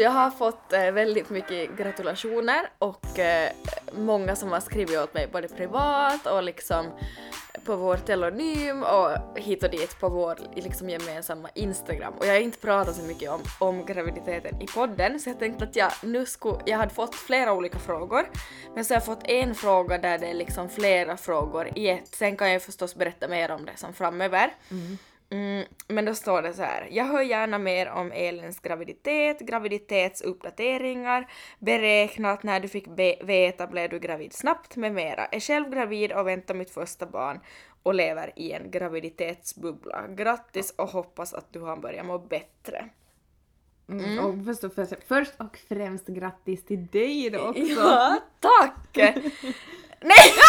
Så jag har fått eh, väldigt mycket gratulationer och eh, många som har skrivit åt mig både privat och liksom på vår telonym och hit och dit på vår liksom gemensamma Instagram. Och jag har inte pratat så mycket om, om graviditeten i podden så jag tänkte att jag nu skulle, jag hade fått flera olika frågor men så har jag fått en fråga där det är liksom flera frågor i ett. Sen kan jag förstås berätta mer om det som framöver. Mm, men då står det så här. Jag hör gärna mer om Elins graviditet, graviditetsuppdateringar, beräknat när du fick veta blev du gravid snabbt med mera. Är själv gravid och väntar mitt första barn och lever i en graviditetsbubbla. Grattis och hoppas att du har börjat må bättre. Mm. Och först, och först, först och främst grattis till dig då också. Ja, tack! Nej!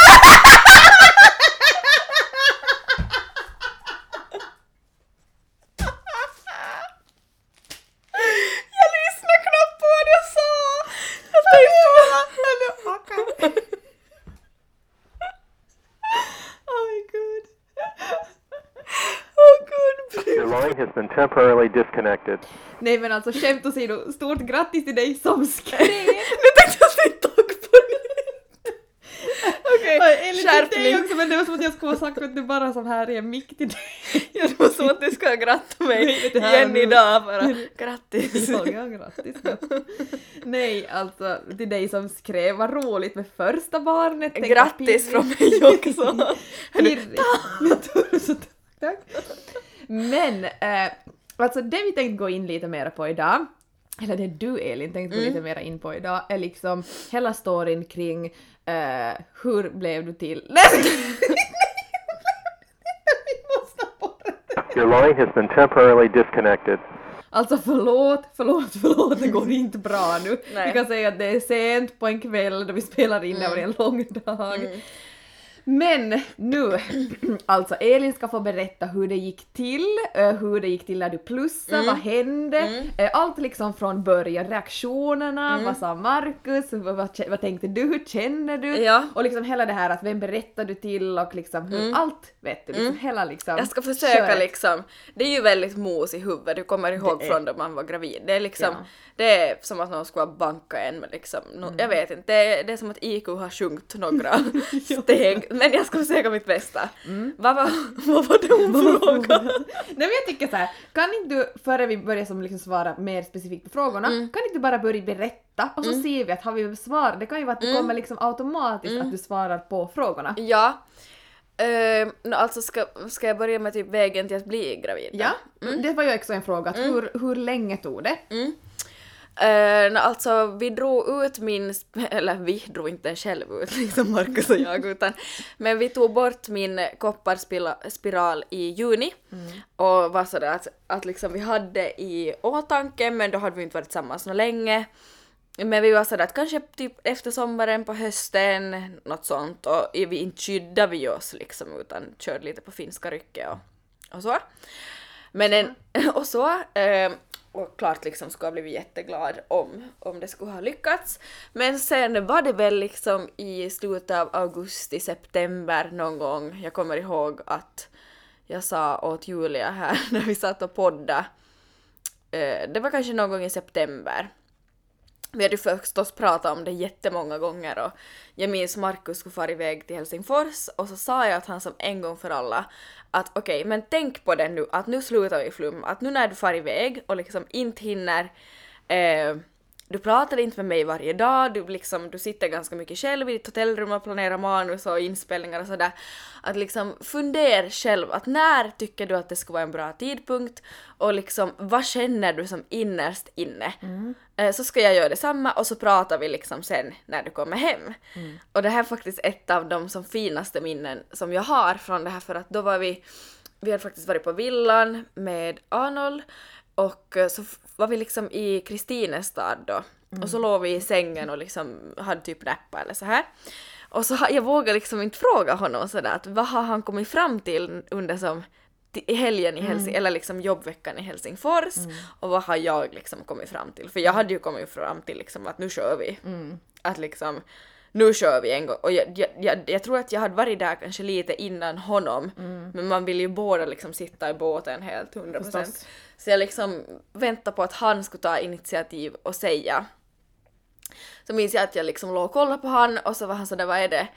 Jag lyssnade knappt på vad jag sa! Jag tänkte Oh my god. Åh gud! Your line has been temporarily disconnected. Nej men alltså skämt åsido, stort grattis till dig som skrev! Nu tänkte jag säga tack på! Okej, dig skärpning. också men det var som att jag skulle ha sagt att du bara som här i en mick till dig. Ja, det var som att du ska gratta mig igen nu. idag bara. Grattis! Ja, ja, grattis. Nej, alltså till dig som skrev, vad roligt med första barnet. Grattis från mig också! Pirrigt. Tack. Men, eh, alltså det vi tänkte gå in lite mer på idag, eller det du Elin tänkte gå lite mer in på idag, är liksom hela storyn kring eh, hur blev du till... Nej! Vi måste bort det. Your line has been temporarily disconnected. Alltså förlåt, förlåt, förlåt, det går inte bra nu. Nej. Vi kan säga att det är sent på en kväll då vi spelar in, det var en lång dag. Men nu, alltså Elin ska få berätta hur det gick till, eh, hur det gick till när du plussade, vad hände, eh, allt liksom från början, reaktionerna, vad sa Markus, vad, vad, tänkte du, hur känner du? Ja. Och liksom hela det här att vem berättar du till och liksom hur, allt vet du, liksom hela liksom Jag ska försöka köret. liksom, det är ju väldigt mos i huvudet, du kommer ihåg från då man var gravid. Det är liksom, Ja. det är som att någon skulle ha bankat en med liksom, no, jag vet inte, det är, det är som att IQ har sjunkit några steg, men jag ska försöka mitt bästa. Vad, var, vad var det hon frågade? Nej men jag tycker så här, kan inte du, före vi börjar som liksom svara mer specifikt på frågorna, kan inte du bara börja berätta och så ser vi att har vi svar, det kan ju vara att det kommer liksom automatiskt att du svarar på frågorna. Ja. Uh, alltså ska, ska jag börja med typ vägen till att bli gravid? då? Ja, det var ju också en fråga, att hur, hur länge tog det? Nå, alltså vi drog ut min, eller vi drog inte själv ut liksom Markus och jag utan men vi tog bort min kopparspiral i juni och var sådär att, att liksom vi hade i åtanke men då hade vi inte varit tillsammans så länge. Men vi var sådär att kanske typ efter sommaren på hösten, något sånt och vi inte skyddade vi oss liksom utan körde lite på finska rycket och, och så. Men en, och så, eh, och klart liksom skulle ha blivit jätteglad om, om det skulle ha lyckats. Men sen var det väl liksom i slutet av augusti, september någon gång, jag kommer ihåg att jag sa åt Julia här när vi satt och podda, eh, det var kanske någon gång i september, vi hade ju förstås pratat om det jättemånga gånger och jag minns Markus skulle fara iväg till Helsingfors och så sa jag att han som en gång för alla att okej, men tänk på det nu, att nu slutar vi flum, att nu när du far iväg och liksom inte hinner eh, du pratar inte med mig varje dag, du, liksom, du sitter ganska mycket själv i ditt hotellrum och planerar manus och inspelningar och sådär. Att liksom fundera själv, att när tycker du att det ska vara en bra tidpunkt och liksom vad känner du som innerst inne? Eh, Så ska jag göra detsamma och så pratar vi liksom sen när du kommer hem. Och det här är faktiskt ett av de som finaste minnen som jag har från det här för att då var vi, vi hade faktiskt varit på villan med Arnold och eh, så var vi liksom i Kristinestad då. Och så låg vi i sängen och liksom hade typ näppa eller så här. Och så jag vågade liksom inte fråga honom sådär att vad har han kommit fram till under som helgen i Helsing eller liksom jobbveckan i Helsingfors och vad har jag liksom kommit fram till? För jag hade ju kommit fram till liksom att nu kör vi. Att liksom nu kör vi en gång. Och jag, jag, jag, jag tror att jag hade varit där kanske lite innan honom. Men man vill ju båda liksom sitta i båten helt 100%. Förstås. Så jag liksom väntade på att han skulle ta initiativ och säga. Så minns jag att jag liksom låg och kollade på han och så var han sådär, vad är det?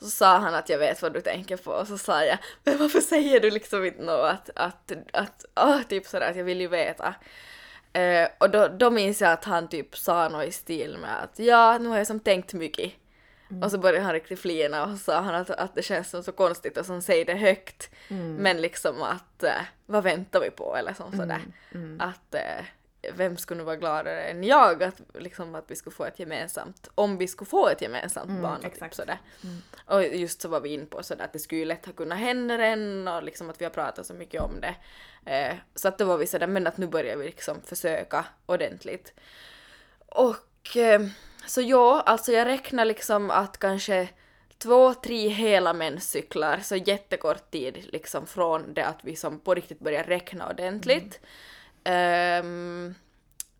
Så sa han att jag vet vad du tänker på och så sa jag, men varför säger du liksom inte något att, att, att, ah, typ sådär att jag vill ju veta. Eh, och då, då minns jag att han typ sa något i stil med att ja, nu har jag som tänkt mycket. Och så började han riktigt flina och så sa han att, att det känns som så konstigt att som säger det högt. Men liksom att eh, vad väntar vi på eller som sådär. Att eh, vem skulle nu vara gladare än jag att, liksom, att vi skulle få ett gemensamt, om vi skulle få ett gemensamt barn. och Typ exakt. sådär. Och just så var vi in på sådär att det skulle ju lätt ha kunnat hända än och liksom att vi har pratat så mycket om det. Eh, så att då var vi sådär, men att nu börjar vi liksom försöka ordentligt. Och eh, så ja, alltså jag räknar liksom att kanske två, tre hela menscyklar, så jättekort tid liksom från det att vi som på riktigt börjar räkna ordentligt. Mm.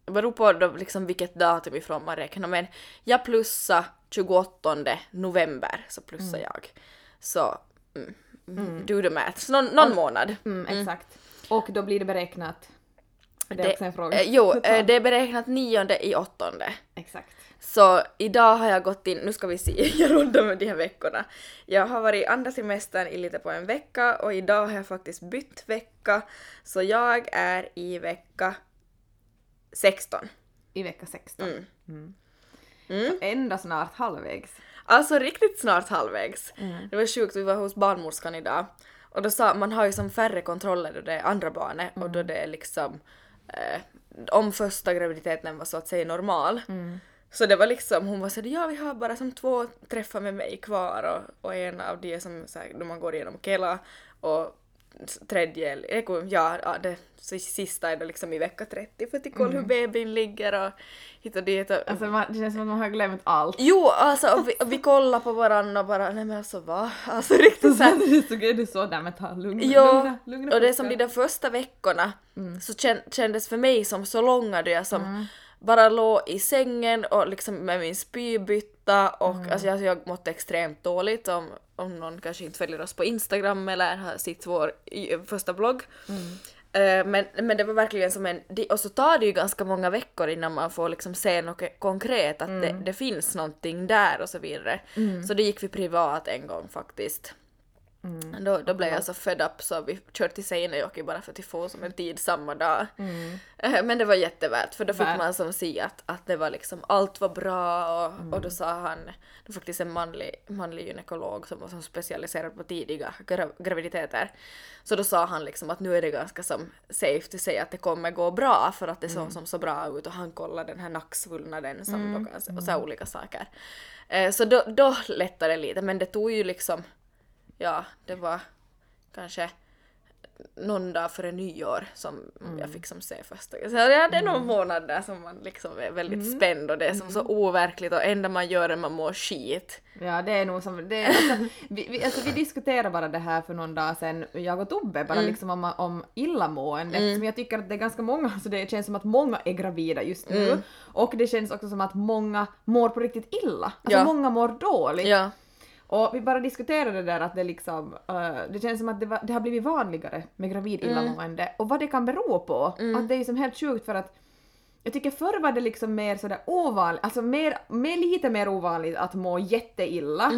det beror på då liksom vilket datum ifrån man räknar men jag plussade 28 november så plussade jag. Så mm, do the math, så någon, någon månad. Mm, exakt. Och då blir det beräknat. Det är också en fråga. eh, jo, eh, det är beräknat nionde i åttonde. Exakt. Så idag har jag gått in, nu ska vi se, jag rundar med de här veckorna. Jag har varit andra semestern i lite på en vecka och idag har jag faktiskt bytt vecka. Så jag är i vecka 16. I vecka 16. Mm. Mm. Mm. Så ända snart halvvägs. Alltså riktigt snart halvvägs. Mm. Det var sjukt, vi var hos barnmorskan idag. Och då sa man har ju som färre kontroller då det är andra barnet och Mm. då det är liksom eh, om första graviditeten var så att säga normal. Mm. Så det var liksom, hon var såhär ja vi har bara som två träffar med mig kvar och, och en av de är som så här, då man går igenom Kela och tredje, eh, ja, ja det så sista är då liksom i vecka 30 för att kolla hur bebisen ligger och hit och dit. Och, Mm. Alltså man, det känns som att man har glömt allt. Jo, alltså och vi, och vi kollar på varandra och bara nej men alltså va? Alltså riktigt såhär. är så, det är så där men ta lugn, Ja, lugna, lugna och det som puckar. de där första veckorna så kän, kändes för mig som så långa då jag som bara låg i sängen och liksom med min spybytta och alltså jag, jag mådde extremt dåligt om, om någon kanske inte följer oss på Instagram eller har sett vår första blogg. Eh, men, men det var verkligen som en, det- och så tar det ju ganska många veckor innan man får liksom se något konkret att det, det finns någonting där och så vidare. Så då gick vi privat en gång faktiskt. Då, då blev jag så fed up så vi körde till Seinejoki bara för att få som en tid samma dag. Eh, Men det var jättevärt för då fick Värt. man som se att, att det var liksom allt var bra och, och då sa han, det var faktiskt en manlig, manlig gynekolog som var som specialiserad på tidiga gra, graviditeter. Så då sa han liksom att nu är det ganska som safe to säga att det kommer gå bra för att det såg som så bra ut och han kollade den här nacksvullnaden som då kan, och så här olika saker. Eh, Så då, då lättade det lite men det tog ju liksom ja, det var kanske någon dag före nyår som jag fick som se första gången. Så ja, det är någon månad där som man liksom är väldigt spänd och det är som så overkligt och enda man gör är man mår skit. Ja, det är nog som... Det är, alltså, vi, vi, alltså, vi diskuterade bara det här för någon dag sedan, jag och Tobbe, bara liksom om, om illamående. Eftersom jag tycker att det är ganska många, så det känns som att många är gravida just nu. Och det känns också som att många mår på riktigt illa. Alltså Ja. många mår dåligt. Ja. Och vi bara diskuterade det där att det liksom, eh, det känns som att det, var, det har blivit vanligare med gravid illamående och vad det kan bero på. Att det är ju som helt sjukt för att jag tycker förr var det liksom mer sådär ovanligt, alltså mer, mer, lite mer ovanligt att må jätteilla.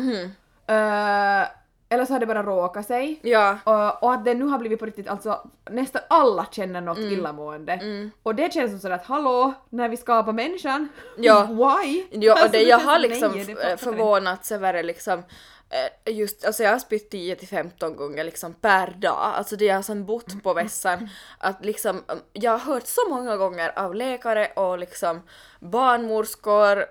Eh, eller så har det bara råkat sig. Ja. Och, och att det nu har blivit på riktigt, alltså nästan alla känner något illamående. Och det känns som sådär att hallå, när vi skapar människan, Ja. why? Ja, och Alltså, det, jag har som, liksom nej, jag förvånats över det liksom eh, just, alltså jag har spytt 10 till 15 gånger liksom per dag, alltså det har som bott på vässan att liksom, jag har hört så många gånger av läkare och liksom barnmorskor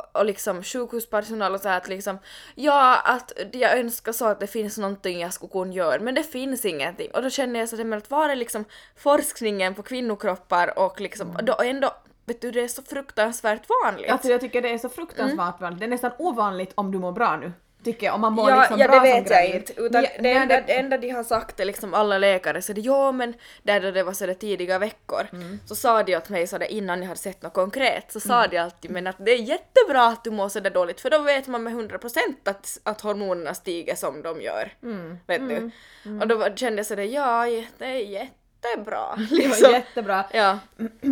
och- och liksom sjukhuspersonal och så här att liksom ja att jag önskar så att det finns någonting jag skulle kunna göra men det finns ingenting och då känner jag så att var är liksom forskningen på kvinnokroppar och liksom då ändå vet du det är så fruktansvärt vanligt. Alltså jag tycker det är så fruktansvärt vanligt. Det är nästan ovanligt om du mår bra nu. Tycker jag. Om man mår Ja, liksom ja bra det som vet jag gravid. inte. Utan Ja, det, enda, det enda de har sagt är liksom alla läkare så det ja men där då det var sådär tidiga veckor Mm. så sa de åt mig sådär innan jag hade sett något konkret så sa de alltid men att det är jättebra att du mår sådär dåligt för då vet man med 100% att, att hormonerna stiger som de gör. Mm. Vet du? Och då kände jag sådär ja det är jättebra. Det var Liksom. jättebra. Ja.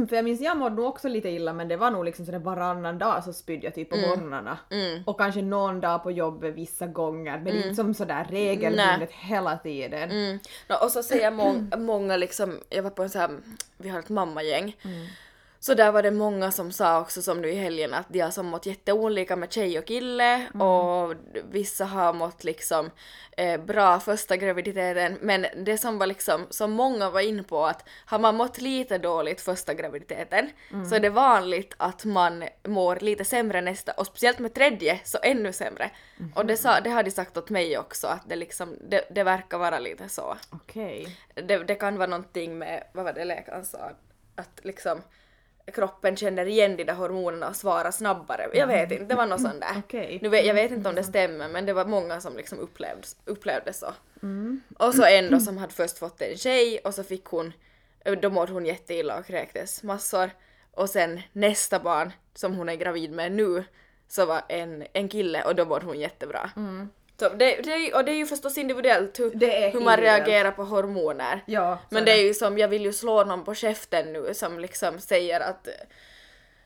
För jag minns jag mådde nog också lite illa men det var nog liksom sådär varannan dag så spydde jag typ på morgnarna. Mm. Och kanske någon dag på jobbet vissa gånger men är inte som sådär regelbundet hela tiden. Mm. Nå, och så säger må- många liksom, jag var på en sån här, vi har ett mammagäng. Så där var det många som sa också som nu i helgen att de har som mått jätteolika med tjej och kille och vissa har mått liksom eh, bra första graviditeten. Men det som var liksom, som många var inne på att har man mått lite dåligt första graviditeten så är det vanligt att man mår lite sämre nästa och speciellt med tredje så ännu sämre. Och det, sa, det har de sagt åt mig också att det liksom, det, det verkar vara lite så. Okej. det, det kan vara någonting med, vad var det läkaren sa, att liksom kroppen känner igen de där hormonerna och svarar snabbare. Jag vet inte, det var något sånt där. Okej. Nu vet, jag vet inte om det stämmer men det var många som liksom upplevde, upplevde så. Och så en då som hade först fått en tjej och så fick hon, då mådde hon jätteilla och kräktes massor. Och sen nästa barn som hon är gravid med nu så var en, en kille och då mådde hon jättebra. Så det, det, är ju- och det är ju förstås individuellt hur, hur man reagerar på hormoner. Ja, Men det är ju som, jag vill ju slå någon på käften nu som liksom säger att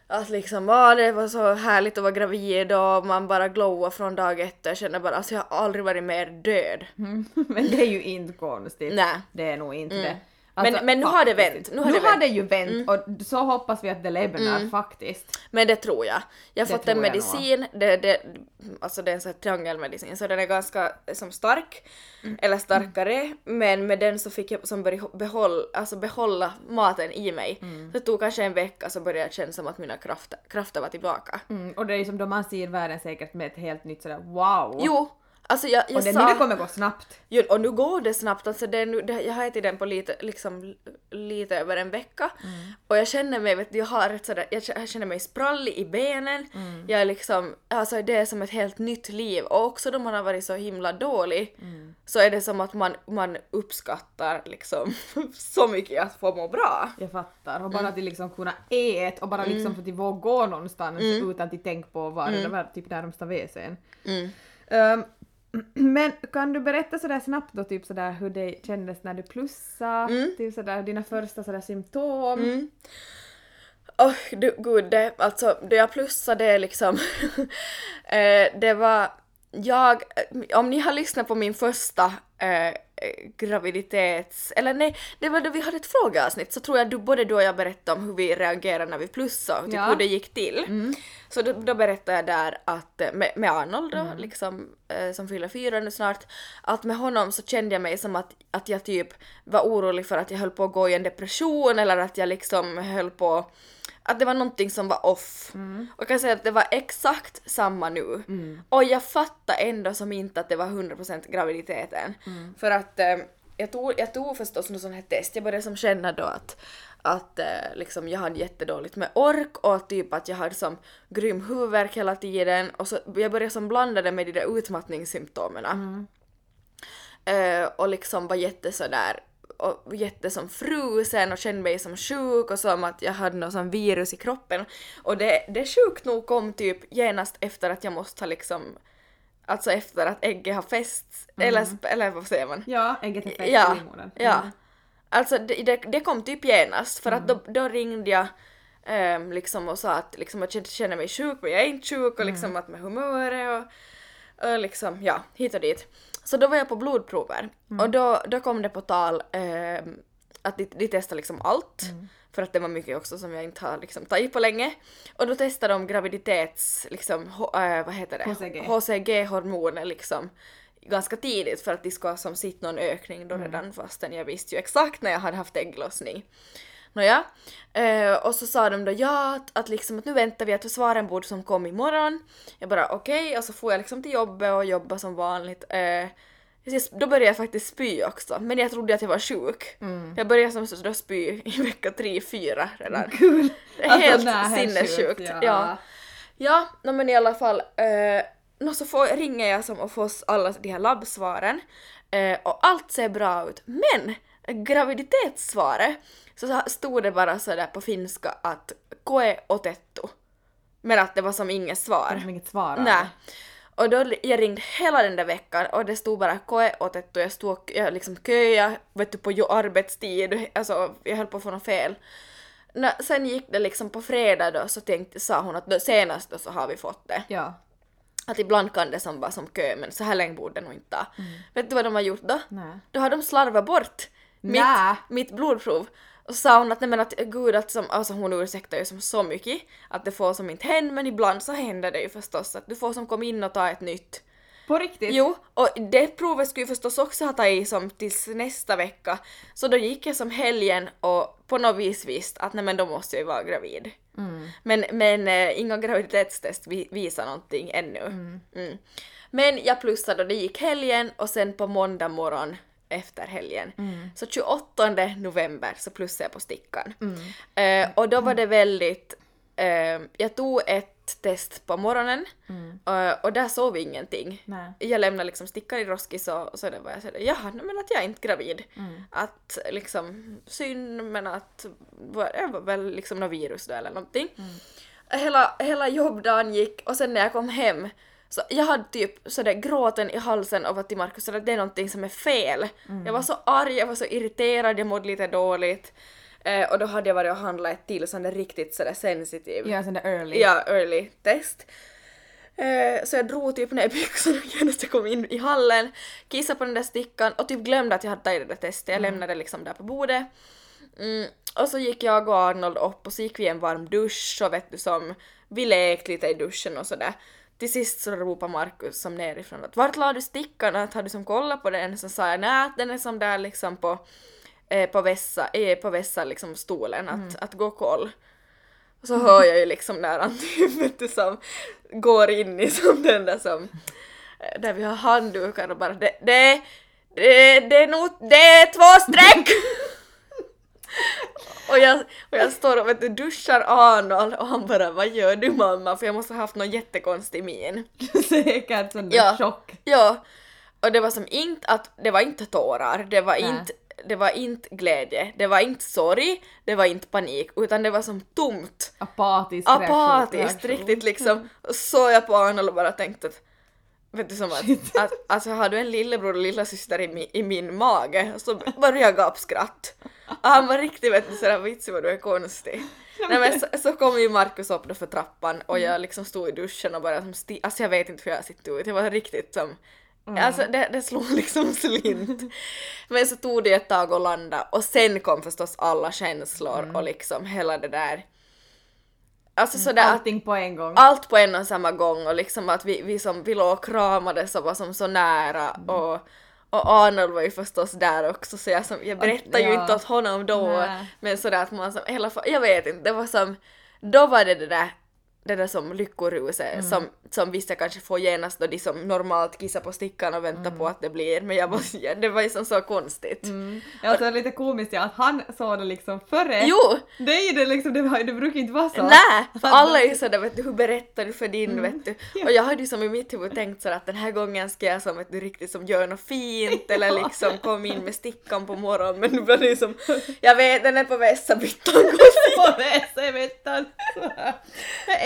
att liksom, ah, det var så härligt att vara gravid och man bara glowar från dag ett och känner bara, alltså jag har aldrig varit mer död. men det är ju inte konstigt. Nej. Det är nog inte det. Men- men nu har det vänt. Nu har nu det har vänt. det ju vänt och så hoppas vi att det lämnar faktiskt. Men det tror jag. Jag har fått en medicin, det, det, alltså det är en sån här triangelmedicin så den är ganska som stark, Mm. eller starkare, men med den så fick jag som börja behålla, alltså behålla maten i mig. Mm. Så det tog kanske en vecka så började jag känna som att mina krafter, krafter var tillbaka. Mm, och det är ju som då man ser världen säkert med ett helt nytt sådär wow. Jo, alltså jag, jag och det, sa... det kommer gå snabbt. Jo, och nu går det snabbt, alltså det nu, det, jag har ätit den på lite, liksom, lite över en vecka och jag känner mig, vet jag har rätt sådär, jag känner mig sprallig i benen, jag är liksom, alltså det är som ett helt nytt liv och också då man har varit så himla dålig så är det som att man, man uppskattar liksom så mycket att få må bra. Jag fattar. Och Mm. bara till liksom kunna äta och bara liksom för att våga gå någonstans utan att tänka på var är det var typ närmsta WCn. Mm. Men kan du berätta sådär snabbt då typ sådär hur det kändes när du plussade, Mm. typ sådär dina första sådär symptom? Åh du gud, det, alltså det jag plussade liksom, eh, det var jag, om ni har lyssnat på min första eh, graviditets, eller nej, det var då vi hade ett frågeavsnitt så tror jag du, både du och jag berättade om hur vi reagerade när vi plussade typ Ja. hur det gick till. Så då, då berättade jag där att eh, med, med Arnold då, liksom, eh, som fyller fyra nu snart, att med honom så kände jag mig som att, att jag typ var orolig för att jag höll på att gå i en depression eller att jag liksom höll på att det var någonting som var off. Och jag kan säga att det var exakt samma nu. Och jag fattade ändå som inte att det var 100% graviditeten. För att eh, jag, tog, jag tog förstås något sånt här test, jag började som känna då att att eh, liksom jag hade jättedåligt med ork och typ att jag hade som grym huvudvärk hela tiden och så jag började som blanda det med de där utmattningssymptomen. Eh, och liksom var jätte sådär och jätte som frusen och kände mig som sjuk och som att jag hade något som virus i kroppen. Och det, det sjukt nog kom typ genast efter att jag måste ha liksom Alltså efter att ägget har fästs, eller, sp- eller vad säger man? Ja, ägget är fäst Ja, i livmodern. ja. Mm. Alltså det, det, det kom typ genast för att då, då ringde jag ehm, liksom och sa att liksom, jag känner mig sjuk men jag är inte sjuk och liksom att med humöret och, och liksom ja, hit och dit. Så då var jag på blodprover och då, då kom det på tal ehm, att de, de testade liksom allt. För att det var mycket också som jag inte har liksom tagit på länge. Och då testade de graviditets, liksom, H- äh, vad heter det? HCG. HCG-hormoner liksom ganska tidigt för att de ska ha som sitt någon ökning då redan fastän jag visste ju exakt när jag hade haft ägglossning. Nåja, eh, och så sa de då ja att, att liksom att nu väntar vi att svaren borde som kom imorgon. Jag bara okej och så får jag liksom till jobbet och jobba som vanligt. Eh, då började jag faktiskt spy också men jag trodde att jag var sjuk. Jag började som då spy i vecka 3-4 redan. Är Alltså, helt helt sinnessjukt. sjukt, Ja. ja. Ja, no, men i alla fall. Eh, no, så får, ringer jag som och får alla de här labbsvaren. Eh, och allt ser bra ut. Men graviditetssvaret så stod det bara sådär på finska att koe otettu. Men att det var som inget svar. Du inget svar? Nej. Och då jag ringde hela den där veckan och det stod bara K81 och jag stod och jag liksom köa, vet du, på arbetstid, alltså jag höll på att få något fel. Nå, sen gick det liksom på fredag då så tänkte, sa hon att då, senast då så har vi fått det. Ja. Att ibland kan det som vara som kö men så här länge borde det nog inte ta. Vet du vad de har gjort då? Nej. Då har de slarvat bort mitt, Nä. mitt blodprov. Och sa hon att nej men att gud att som, alltså hon ursäktar ju som så mycket att det får som inte hända men ibland så händer det ju förstås att du får som komma in och ta ett nytt. På riktigt? Jo, och det provet skulle ju förstås också ha tagit som tills nästa vecka. Så då gick jag som helgen och på något vis visste att nej men då måste jag ju vara gravid. Men, men eh, inga graviditetstest vi, visar någonting ännu. Mm. Men jag plussade och det gick helgen och sen på måndag morgon efter helgen. Så 28 november så plussade jag på stickan. Eh, och då var det väldigt, eh, jag tog ett test på morgonen eh, och där såg vi ingenting. Nej. Jag lämnade liksom stickan i Roskis och så det var jag sådär, jaha, men att jag är inte gravid. Att liksom, synd men att det var väl liksom något virus då eller någonting. Hela, hela jobbdagen gick och sen när jag kom hem så jag hade typ sådär gråten i halsen av att till Markus att det är någonting som är fel. Jag var så arg, jag var så irriterad, jag mådde lite dåligt. Eh, och då hade jag varit och handlat ett till sån där riktigt sådär sensitiv Ja, sån där early. ja, early test. Eh, så jag drog typ ner byxorna genast jag kom in i hallen, kissade på den där stickan och typ glömde att jag hade tagit det där testet. Jag lämnade det liksom där på bordet. Mm. Och så gick jag och Arnold upp och så gick vi i en varm dusch och vet du som, vi lekte lite i duschen och sådär. Till sist så ropade Markus som nerifrån att vart la du stickan? Att har du som kollat på den? Så sa jag nej den är som där liksom på, eh, på vässa, eh, på vässa liksom stolen att, att gå och kolla. Och så hör jag ju liksom när han typ som går in i som den där som eh, där vi har handdukar och bara det, det, det, det är nog, det är två streck! och, jag, och jag står och vet du, duschar Arnold och han bara vad gör du mamma? För jag måste ha haft någon jättekonstig min. Säkert sån där Ja. chock. Ja, och det var som inte att, det var inte tårar, det var inte det var inte glädje, det var inte sorg, det var inte panik, utan det var som tomt Apatisk apatiskt reaktion. riktigt liksom. Och så jag på Arnold och bara tänkte att Vet du som att, att alltså har du en lillebror och lillasyster i, mi, i min mage? Så började jag gapskratt. Och han var riktigt vet du sådär vitsig vad du är konstig. Nej men så, så kom ju Markus upp då för trappan och jag liksom stod i duschen och bara som sti- alltså jag vet inte hur jag sitter ut, jag var riktigt som Alltså det, det slog liksom slint. Men så tog det ett tag att landa och sen kom förstås alla känslor och liksom hela det där Alltså sådär Allting på en gång. allt på en och samma gång och liksom att vi, vi som vi låg och kramades och var som så nära och, och Arnold var ju förstås där också så jag, som, jag berättade ju ja. inte åt honom då Nej. men sådär att man som hela fa- jag vet inte, det var som då var det det där det där som lyckoruset som, som vissa kanske får genast då de som normalt kissar på stickan och väntar på att det blir men jag var, ja, det var ju som så konstigt. Mm. Alltså lite komiskt ja, att han såg det liksom före. Jo! Ju det liksom, det, var- det brukar inte vara så. Nej, för alla är ju sådär vet du, hur berättar du för din Mm. vet du? Och jag hade ju som i mitt huvud tänkt så att den här gången ska jag som vet du riktigt som gör något fint eller liksom kom in med stickan på morgonen men nu blev det som, jag vet den är på Vässabyttan. På väsa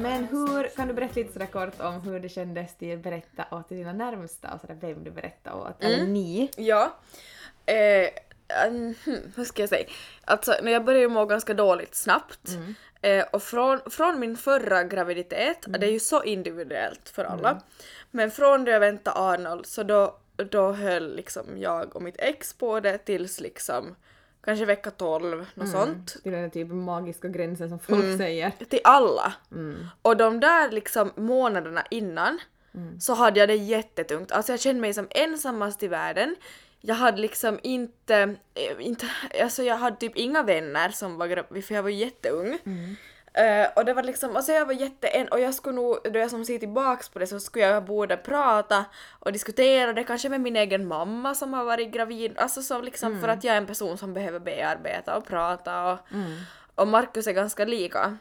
Men hur, kan du berätta lite sådär kort om hur det kändes till att berätta åt dina närmsta och sådär vem du berättade åt, eller ni? Ja. Eh, um, hur ska jag säga? Alltså när jag började må ganska dåligt snabbt eh, och från, från min förra graviditet, det är ju så individuellt för alla, men från då jag väntade Arnold så då, då höll liksom jag och mitt ex på det tills liksom kanske vecka 12, något sånt. Till den där typ magiska gränsen som folk säger. Till alla. Och de där liksom månaderna innan så hade jag det jättetungt. Alltså jag kände mig som ensammast i världen. Jag hade liksom inte, eh, inte alltså jag hade typ inga vänner som var för jag var jätteung. Eh, och det var liksom, alltså jag var jätteen och jag skulle nog, då jag som ser tillbaks på det så skulle jag borde prata och diskutera det kanske med min egen mamma som har varit gravid, alltså så liksom för att jag är en person som behöver bearbeta och prata och, och Markus är ganska lika.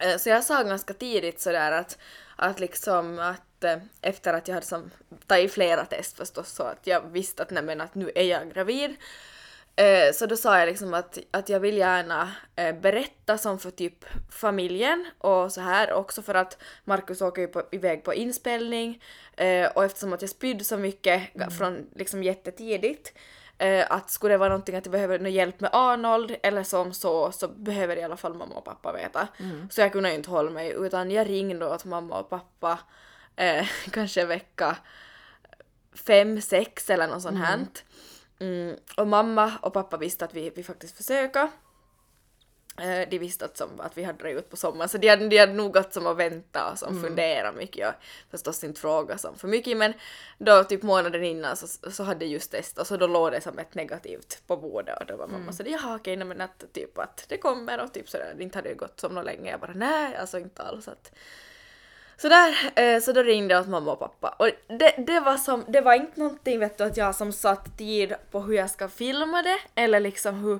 Eh, Så jag sa ganska tidigt sådär att, att liksom att eh, efter att jag hade som, tagit flera test förstås så att jag visste att nej men att nu är jag gravid. Eh, Så då sa jag liksom att, att jag vill gärna eh, berätta som för typ familjen och så här. Också för att Markus åker ju på, iväg på inspelning. Eh, och eftersom att jag spydde så mycket från liksom jättetidigt att skulle det vara någonting att jag behöver någon hjälp med Arnold eller som så, så behöver i alla fall mamma och pappa veta. Så jag kunde ju inte hålla mig utan jag ringde åt mamma och pappa kanske vecka fem, sex eller något sånt här. Mm, och mamma och pappa visste att vi, vi faktiskt försöka. Eh, de visste att, som, att vi hade dragit ut på sommaren så de hade, de hade nog gått som och vänta och som fundera mycket och förstås inte fråga som för mycket. Men då typ månaden innan så, så hade just testat så då låg det som ett negativt på bordet och då var mamma så jaha okej nej, men att typ att det kommer och typ sådär inte hade det gått som något länge. Jag bara nej alltså inte alls. Att så där, eh, så då ringde jag åt mamma och pappa och det, det var som, det var inte någonting vet du att jag som satt tid på hur jag ska filma det eller liksom hur,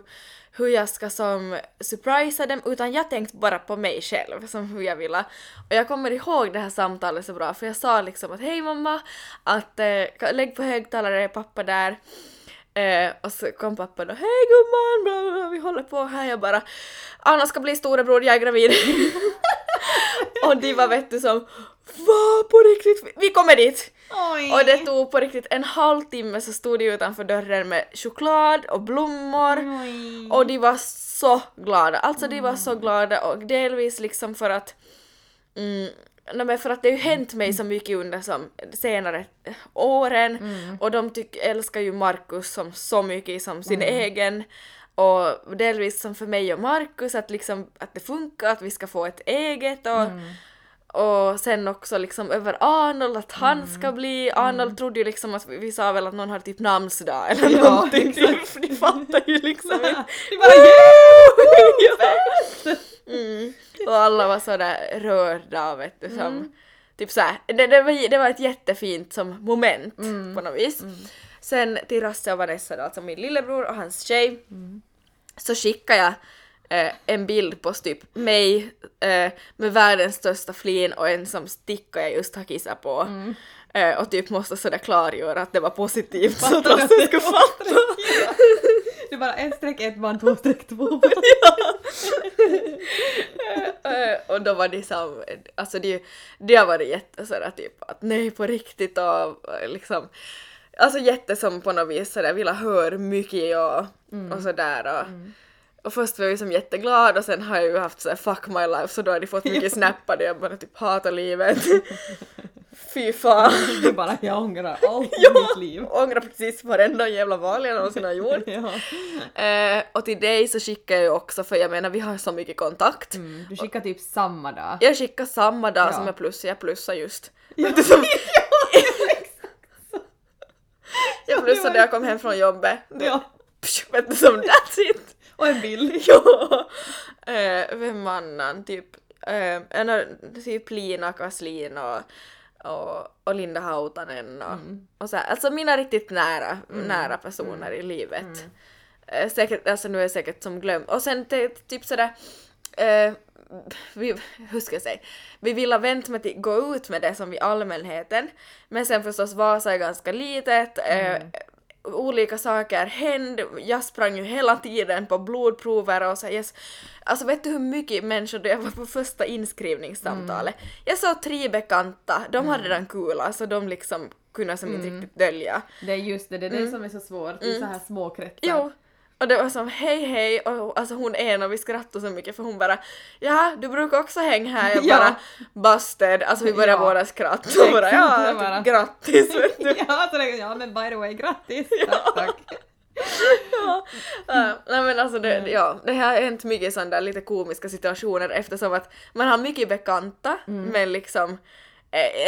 hur jag ska som surprisa dem utan jag tänkte bara på mig själv som hur jag ville. Och jag kommer ihåg det här samtalet så bra för jag sa liksom att hej mamma, att äh, lägg på högtalare, pappa där. Eh, och så kom pappa då, hej gumman, bla, bla, bla, vi håller på här. Jag bara, Anna ska bli storebror, jag är gravid. och de var vet du som, va på riktigt, vi kommer dit. Oj! Och det tog på riktigt en halvtimme så stod de utanför dörren med choklad och blommor. Oj. Och de var så glada, alltså de var så glada och delvis liksom för att mm, no, men för att det har ju hänt mig så mycket under som senare åren och de tyck, älskar ju Markus som så mycket som sin egen och delvis som för mig och Markus att liksom att det funkar, att vi ska få ett eget och och sen också liksom över Arnold, att han ska bli, Arnold trodde ju liksom att vi, vi sa väl att någon hade typ namnsdag eller Ja, någonting, exakt. för de fattar ju liksom inte. Det bara Ja. mm. Och alla var sådär rörda vet du som typ såhär, det, det, var, det var ett jättefint som moment på något vis. Sen till Rasse och Vanessa då, alltså min lillebror och hans tjej så skickade jag eh, en bild på typ mig eh, med världens största flin och en som sticka jag just har kissat på. Eh, och typ måste sådär klargöra att det var positivt. Så att Rasse skulle fatta. Det är bara ett streck ett band, två streck två. Eh, och då var det som, alltså det, det har varit jätte sådär typ att nej på riktigt och eh, liksom Alltså jätte som på något vis sådär ville höra mycket och, och sådär och, och först var jag ju som jätteglad och sen har jag ju haft såhär fuck my life så då har de fått mycket snappar där jag bara typ hatar livet. Fy fan. Är bara jag ångrar allt i mitt liv. ångrar precis varenda jävla val jag någonsin har gjort. Ja. Eh, och till dig så skickar jag ju också för jag menar vi har så mycket kontakt. Mm, du skickar typ samma dag. Jag skickar samma dag Ja. som jag plussar, jag plussar just. Ja. Plussade var när jag kom hem från jobbet. Ja. Vet du som that's it! Och en bild. ja! Eh, vem annan? Typ, eh, typ Lina Kaslin och, och, och Linda Hautanen och, och så här. Alltså mina riktigt nära, nära personer i livet. Eh, säkert, alltså nu är jag säkert som glömt. Och sen typ sådär eh, vi, hur ska jag säga, vi ville vänta med att gå ut med det som i allmänheten. Men sen förstås Vasa är ganska litet, eh, olika saker hände, jag sprang ju hela tiden på blodprover och så yes. Alltså vet du hur mycket människor jag var på första inskrivningssamtalet? Jag såg tre bekanta, de hade den kul, alltså de liksom kunde som inte riktigt dölja. Det är just det, det är det som är så svårt i så här små kretsar. Jo. Och det var som hej hej och alltså hon är en och vi skrattade så mycket för hon bara ja du brukar också hänga här jag Ja. bara busted alltså vi började Ja. båda skratta och bara ja bara- grattis vet du. ja, så det, ja men by the way, grattis! Tack, tack. ja. Ja, nej men alltså det, ja, det har hänt mycket sådana där lite komiska situationer eftersom att man har mycket bekanta men liksom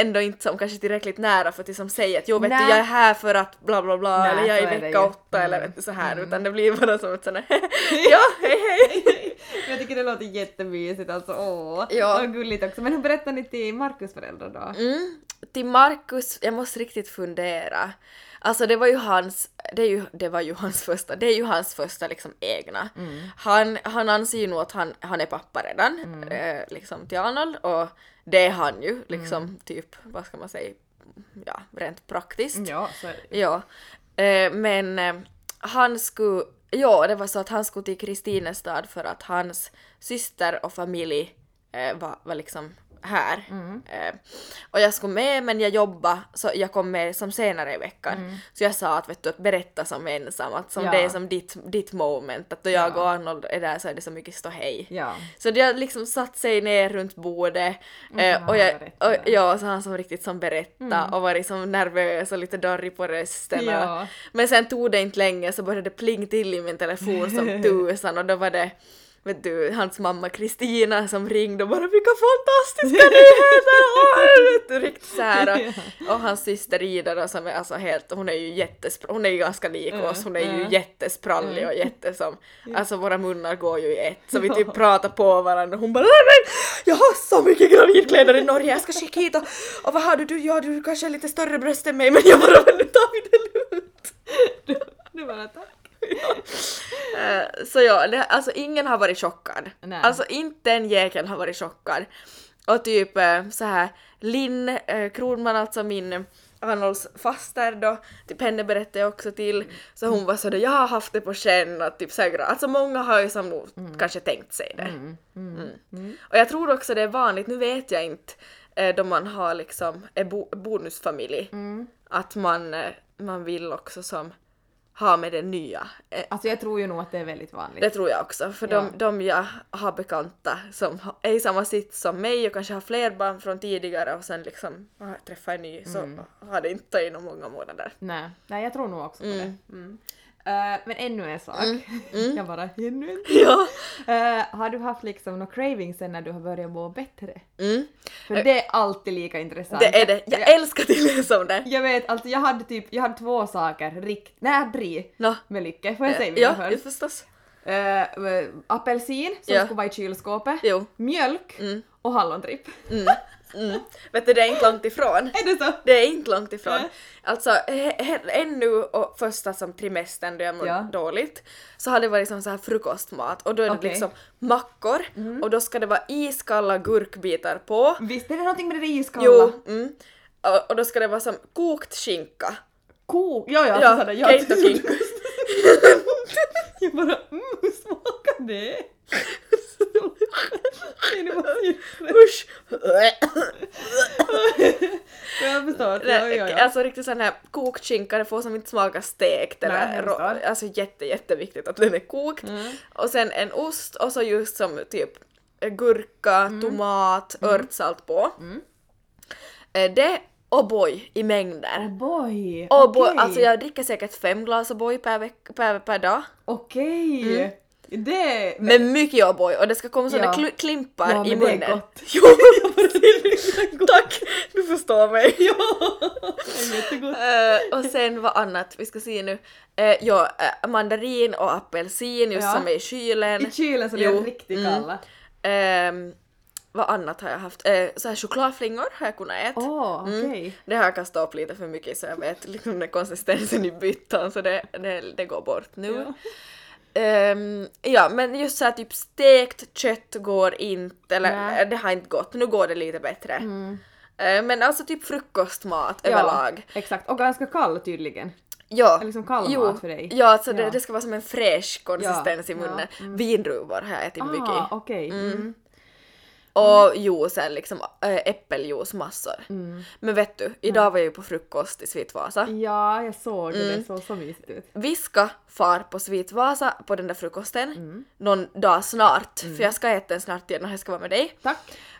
ändå inte som kanske tillräckligt nära för att liksom säga att jo vet du jag är här för att bla bla bla Nej, eller jag är i vecka åtta eller Mm. vet du så här utan det blir bara som ett sånt här ja hej hej. Jag tycker det låter jättemysigt alltså, åh. Ja. Vad gulligt också. Men hur berättar ni till Markus föräldrar då? Mm. Till Markus, jag måste riktigt fundera. Alltså det var ju hans, det, är ju, det var ju hans första, det är ju hans första liksom egna. Han, han anser ju nog att han, han är pappa redan, eh, liksom till Arnold och det är han ju liksom typ, vad ska man säga, ja rent praktiskt. Ja, så är det. Ja. Eh, men eh, han skulle, ja det var så att han skulle till Kristinestad för att hans syster och familj eh, var, var liksom här. Eh, och jag skulle med men jag jobbade så jag kom med som senare i veckan. Så jag sa att vet du att berätta som ensam, att som Ja. det är som ditt, ditt moment, att då jag Ja. och Arnold är där så är det så mycket ståhej. Ja. Så har liksom satt sig ner runt bordet så eh, han och, jag, och ja, så han som riktigt som berättade och var liksom nervös och lite darrig på rösten. och- Ja. Men sen tog det inte länge så började det pling till i min telefon som tusan och då var det vet du, hans mamma Kristina som ringde och bara “Vilka fantastiska nyheter!” Du, riktigt så här. Och, och hans syster Ida då som är alltså helt, hon är ju jättespr- hon är ju ganska lik oss, hon är ju jättesprallig och jättesom, alltså våra munnar går ju i ett så vi typ pratar på varandra och hon bara “Nej jag har så mycket gravidkläder i Norge, jag ska skicka hit och, och vad har du? du? Ja du kanske har lite större bröst än mig men jag bara “Men nu tar vi det lugnt!” Du bara tack. Eh, Så ja, det, alltså ingen har varit chockad. Nej. Alltså inte en jäkel har varit chockad. Och typ eh, så här Linn eh, Kronman, alltså min Arnolds faster då, typ henne berättade jag också till, så hon var sådär jag har haft det på känn och typ så här, alltså många har ju som nog kanske tänkt sig det. Mm. Och jag tror också det är vanligt, nu vet jag inte, eh, då man har liksom en bo- bonusfamilj, att man, man vill också som ha med det nya. Eh, Alltså jag tror ju nog att det är väldigt vanligt. det tror jag också, för Ja. de, de jag har bekanta som är i samma sits som mig och kanske har fler barn från tidigare och sen liksom har träffat en ny så Mm. har det inte tagit några många månader. Nej, nej jag tror nog också på Mm. det. Mm. Eh, men ännu en sak. jag bara, ännu en Ja. Eh, Har du haft liksom några cravings sen när du har börjat må bättre? Mm. För det är alltid lika intressant. Det är det. Jag älskar att läsa om det. Jag vet, alltså jag hade typ, jag hade två saker, rikt, nej tre, Nå. med lycka. Får jag säga mina Ja, först? förstås. Eh, eh, apelsin som Ja. skulle vara i kylskåpet, Jo. mjölk och hallontripp. Mm. Vet du, det är inte långt ifrån. Är det så? Det är inte långt ifrån. Nej. Alltså ännu och första som trimestern då jag mådde Ja. dåligt så har det varit som så här frukostmat och då är det Okej. liksom mackor och då ska det vara iskalla gurkbitar på. Visst är det någonting med det iskalla? Jo, mm. och, och då ska det vara som kokt skinka. Ko, ja ja, Ja. Jag Kinko. Jag bara, mm, hur smakar det? Usch! Jag förstår. Ja, ja, ja. Alltså riktigt sån här kokt skinka, det får som inte smaka stekt eller rå- alltså jätte jätteviktigt att den är kokt. Mm. Och sen en ost och så just som typ gurka, Mm. tomat, örtsalt på. Eh, Det O'boy i mängder. Oh boy! O'boy, okej. alltså jag dricker säkert fem glas O'boy per, per, per dag. Okej! Det... Med mycket O'boy och det ska komma såna Ja. kl- klimpar Ja, i men det är munnen. gott. Jo, tack! Du förstår mig. Ja! Är jättegott. Eh, och sen vad annat, vi ska se nu. Uh, ja, eh, mandarin och apelsin just Ja. som är i kylen. I kylen så det är riktigt mm. kalla. Ehm, vad annat har jag haft? Uh, så här chokladflingor har jag kunnat äta. Åh, okej. Det har jag kastat upp lite för mycket så jag vet liksom den konsistensen i byttan så det, det, det går bort nu. Ja. Ehm, ja men just såhär typ stekt kött går inte, eller Nej. eh, det har inte gått, nu går det lite bättre. Eh, men alltså typ frukostmat Ja, överlag. exakt. Och ganska kall tydligen. Ja. Liksom kall jo, mat för dig. Ja, alltså Ja. Det, det ska vara som en fräsch konsistens Ja, i munnen. ja, mm. Vindruvor har jag ätit mycket. Ah, okej. Mm. Och juicen liksom, äh, äppeljuice massor. Mm. Men vet du, idag var jag ju på frukost i Svitvasa. Ja, jag såg det. Mm. Det såg så mysigt ut. Vi ska far på Svitvasa på den där frukosten Mm. någon dag snart, för jag ska äta den snart igen och jag ska vara med dig. Tack!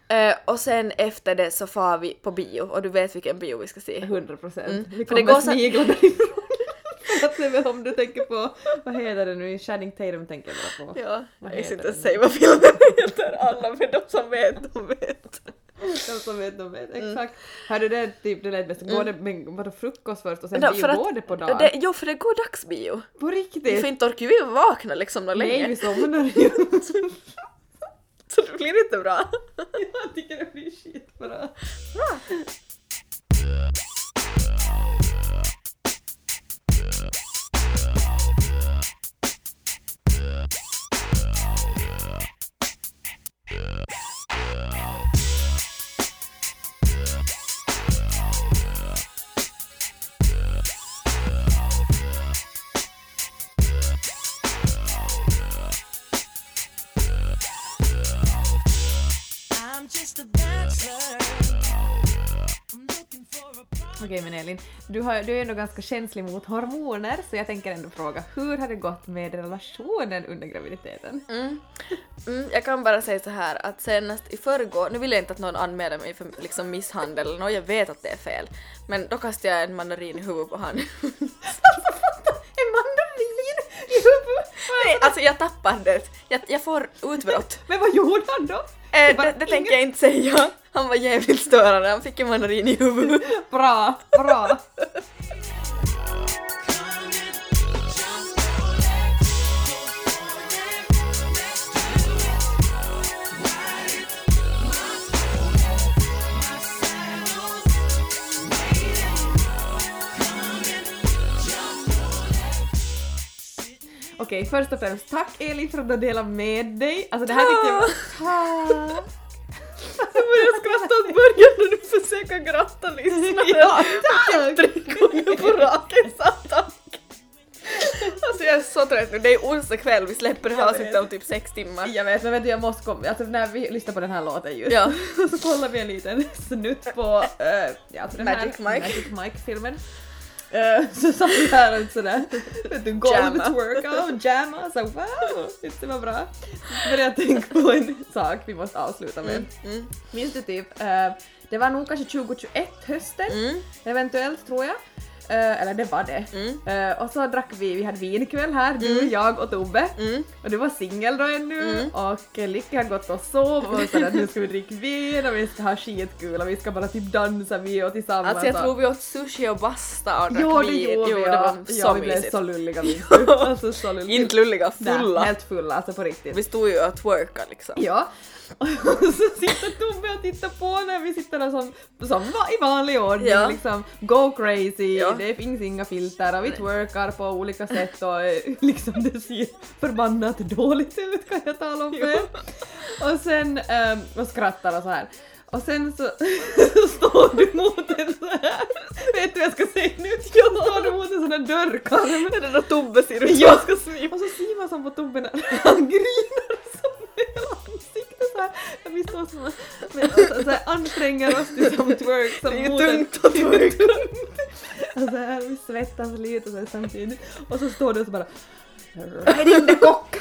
Eh, och sen efter det så far vi på bio och du vet vilken bio vi ska se. 100 procent. Mm. Vi kommer det går snigla För se väl om du tänker på, vad heter det nu, Channing Tatum tänker jag bara på. Ja, Vad jag inte den? säga vad filmen heter, alla men de som vet, de vet. De som vet, de vet. Exakt. Hördu, det är typ det lät bäst. Går det med vadå, frukost först och sen Ja, bio? för att- Går det på dagen? Det, jo, för det går dagsbio. På För riktigt? inte orkar vi vakna liksom något Nej, länge. vi somnar ju. Så det blir inte bra. Jag tycker det blir skitbra. I'm Elin, du, har, du är ändå ganska känslig mot hormoner så jag tänker ändå fråga hur har det gått med relationen under graviditeten? Mm. Mm, jag kan bara säga så här att senast i förrgår, nu vill jag inte att någon anmäler mig för liksom misshandel eller något, jag vet att det är fel. Men då kastade jag en mandarin i huvudet på han. En mandarin i huvudet! Nej, alltså jag tappar det. Jag, jag får utbrott. Men vad gjorde han då? Eh, bara det det tänker jag inte säga. Han var jävligt störande, han fick en mandarin i huvudet. Bra, bra. Okej, först och främst tack Elin för att du delat med dig. Alltså det här tyckte jag var... Jag börjar skratta åt början när du försöker gratta lyssnaren. Ja, tack! Tre gånger på raken. Alltså jag är så trött nu, det är onsdag kväll, vi släpper det här avsnittet om typ sex timmar. Jag vet, men vet du, jag måste komma, alltså när vi lyssnar på den här låten just, Ja. så kollar vi en liten snutt på uh, ja, alltså den Magic här Mike. Magic Mike-filmen. Eh, så satt vi här och sådär, vet du, golvet workout, jamma, så wow, det var bra. Började jag tänka på en sak vi måste avsluta med. Mm. Minns du typ, det var nog kanske 2021 hösten, Mm. eventuellt tror jag. Eh, eller det var det. Mm. Eh, och så drack vi, vi hade vinkväll här, du, jag och Tobbe. Mm. Och du var singel då ännu Mm. och Lycka hade gått och sov och sådär nu ska vi dricka vin och vi ska ha skitkul och vi ska bara typ dansa vi och tillsammans. Alltså jag tror vi åt sushi och basta och drack Jo det vin. gjorde Jo, vi det ja. var ja, så vi blev så lulliga minns du. Alltså så lulliga. Inte lulliga, Nej, fulla. helt fulla, alltså på riktigt. Vi stod ju och twerkade liksom. Ja. Och så sitter Tobbe och tittar på när vi sitter där som, som i vanlig ordning Ja. liksom go crazy, Ja. det finns inga filter och vi twerkar på olika sätt och eh, liksom det ser förbannat dåligt ut kan jag tala om för er. Och sen um, och skrattar och så här. Och sen så, så står du mot en så här, vet du vad jag ska säga nu? Jag står du mot en sån här dörrkarm. Är det då Tobbe ser ut Ja. jag ska smita? Och så ser man som på Tobbe när han griner som hela såhär. Vi står som med, och så här, anstränger oss till som twerk. Som Det är ju tungt att twerka. tungt. Och så här, vi svettas lite så här samtidigt. Och så står du och så bara Riding the cock!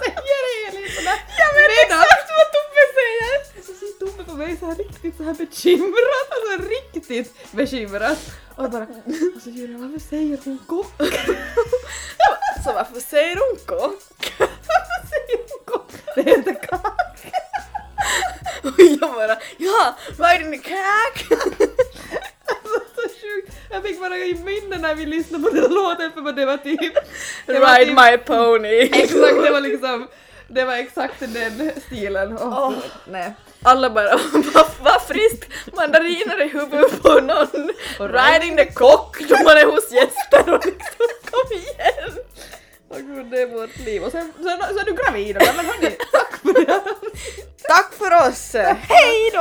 Säger Elin sådär. Jag vet exakt vad Tobbe säger! Så ser Tobbe på mig så här riktigt så här bekymrad, alltså riktigt bekymrad. Och bara, och så Julia varför säger hon kock? Så varför säger hon kock? Varför säger hon kock? Det heter kack! Och jag bara ja, right in the cack! Alltså så sjukt. Jag fick minne när vi lyssnade på den låten för det var typ... Det var Ride typ- my pony! Exakt, det var liksom... Det var exakt den stilen. Åh, Åh. nej. Alla bara vad va friskt! Mandariner i huvudet på någon! Och Riding the cock! Då man är hos gäster och liksom kom igen! Åh gud, det är vårt liv. Och sen, sen så är du gravid. Men hörni, tack för det. Tack för oss! Hej!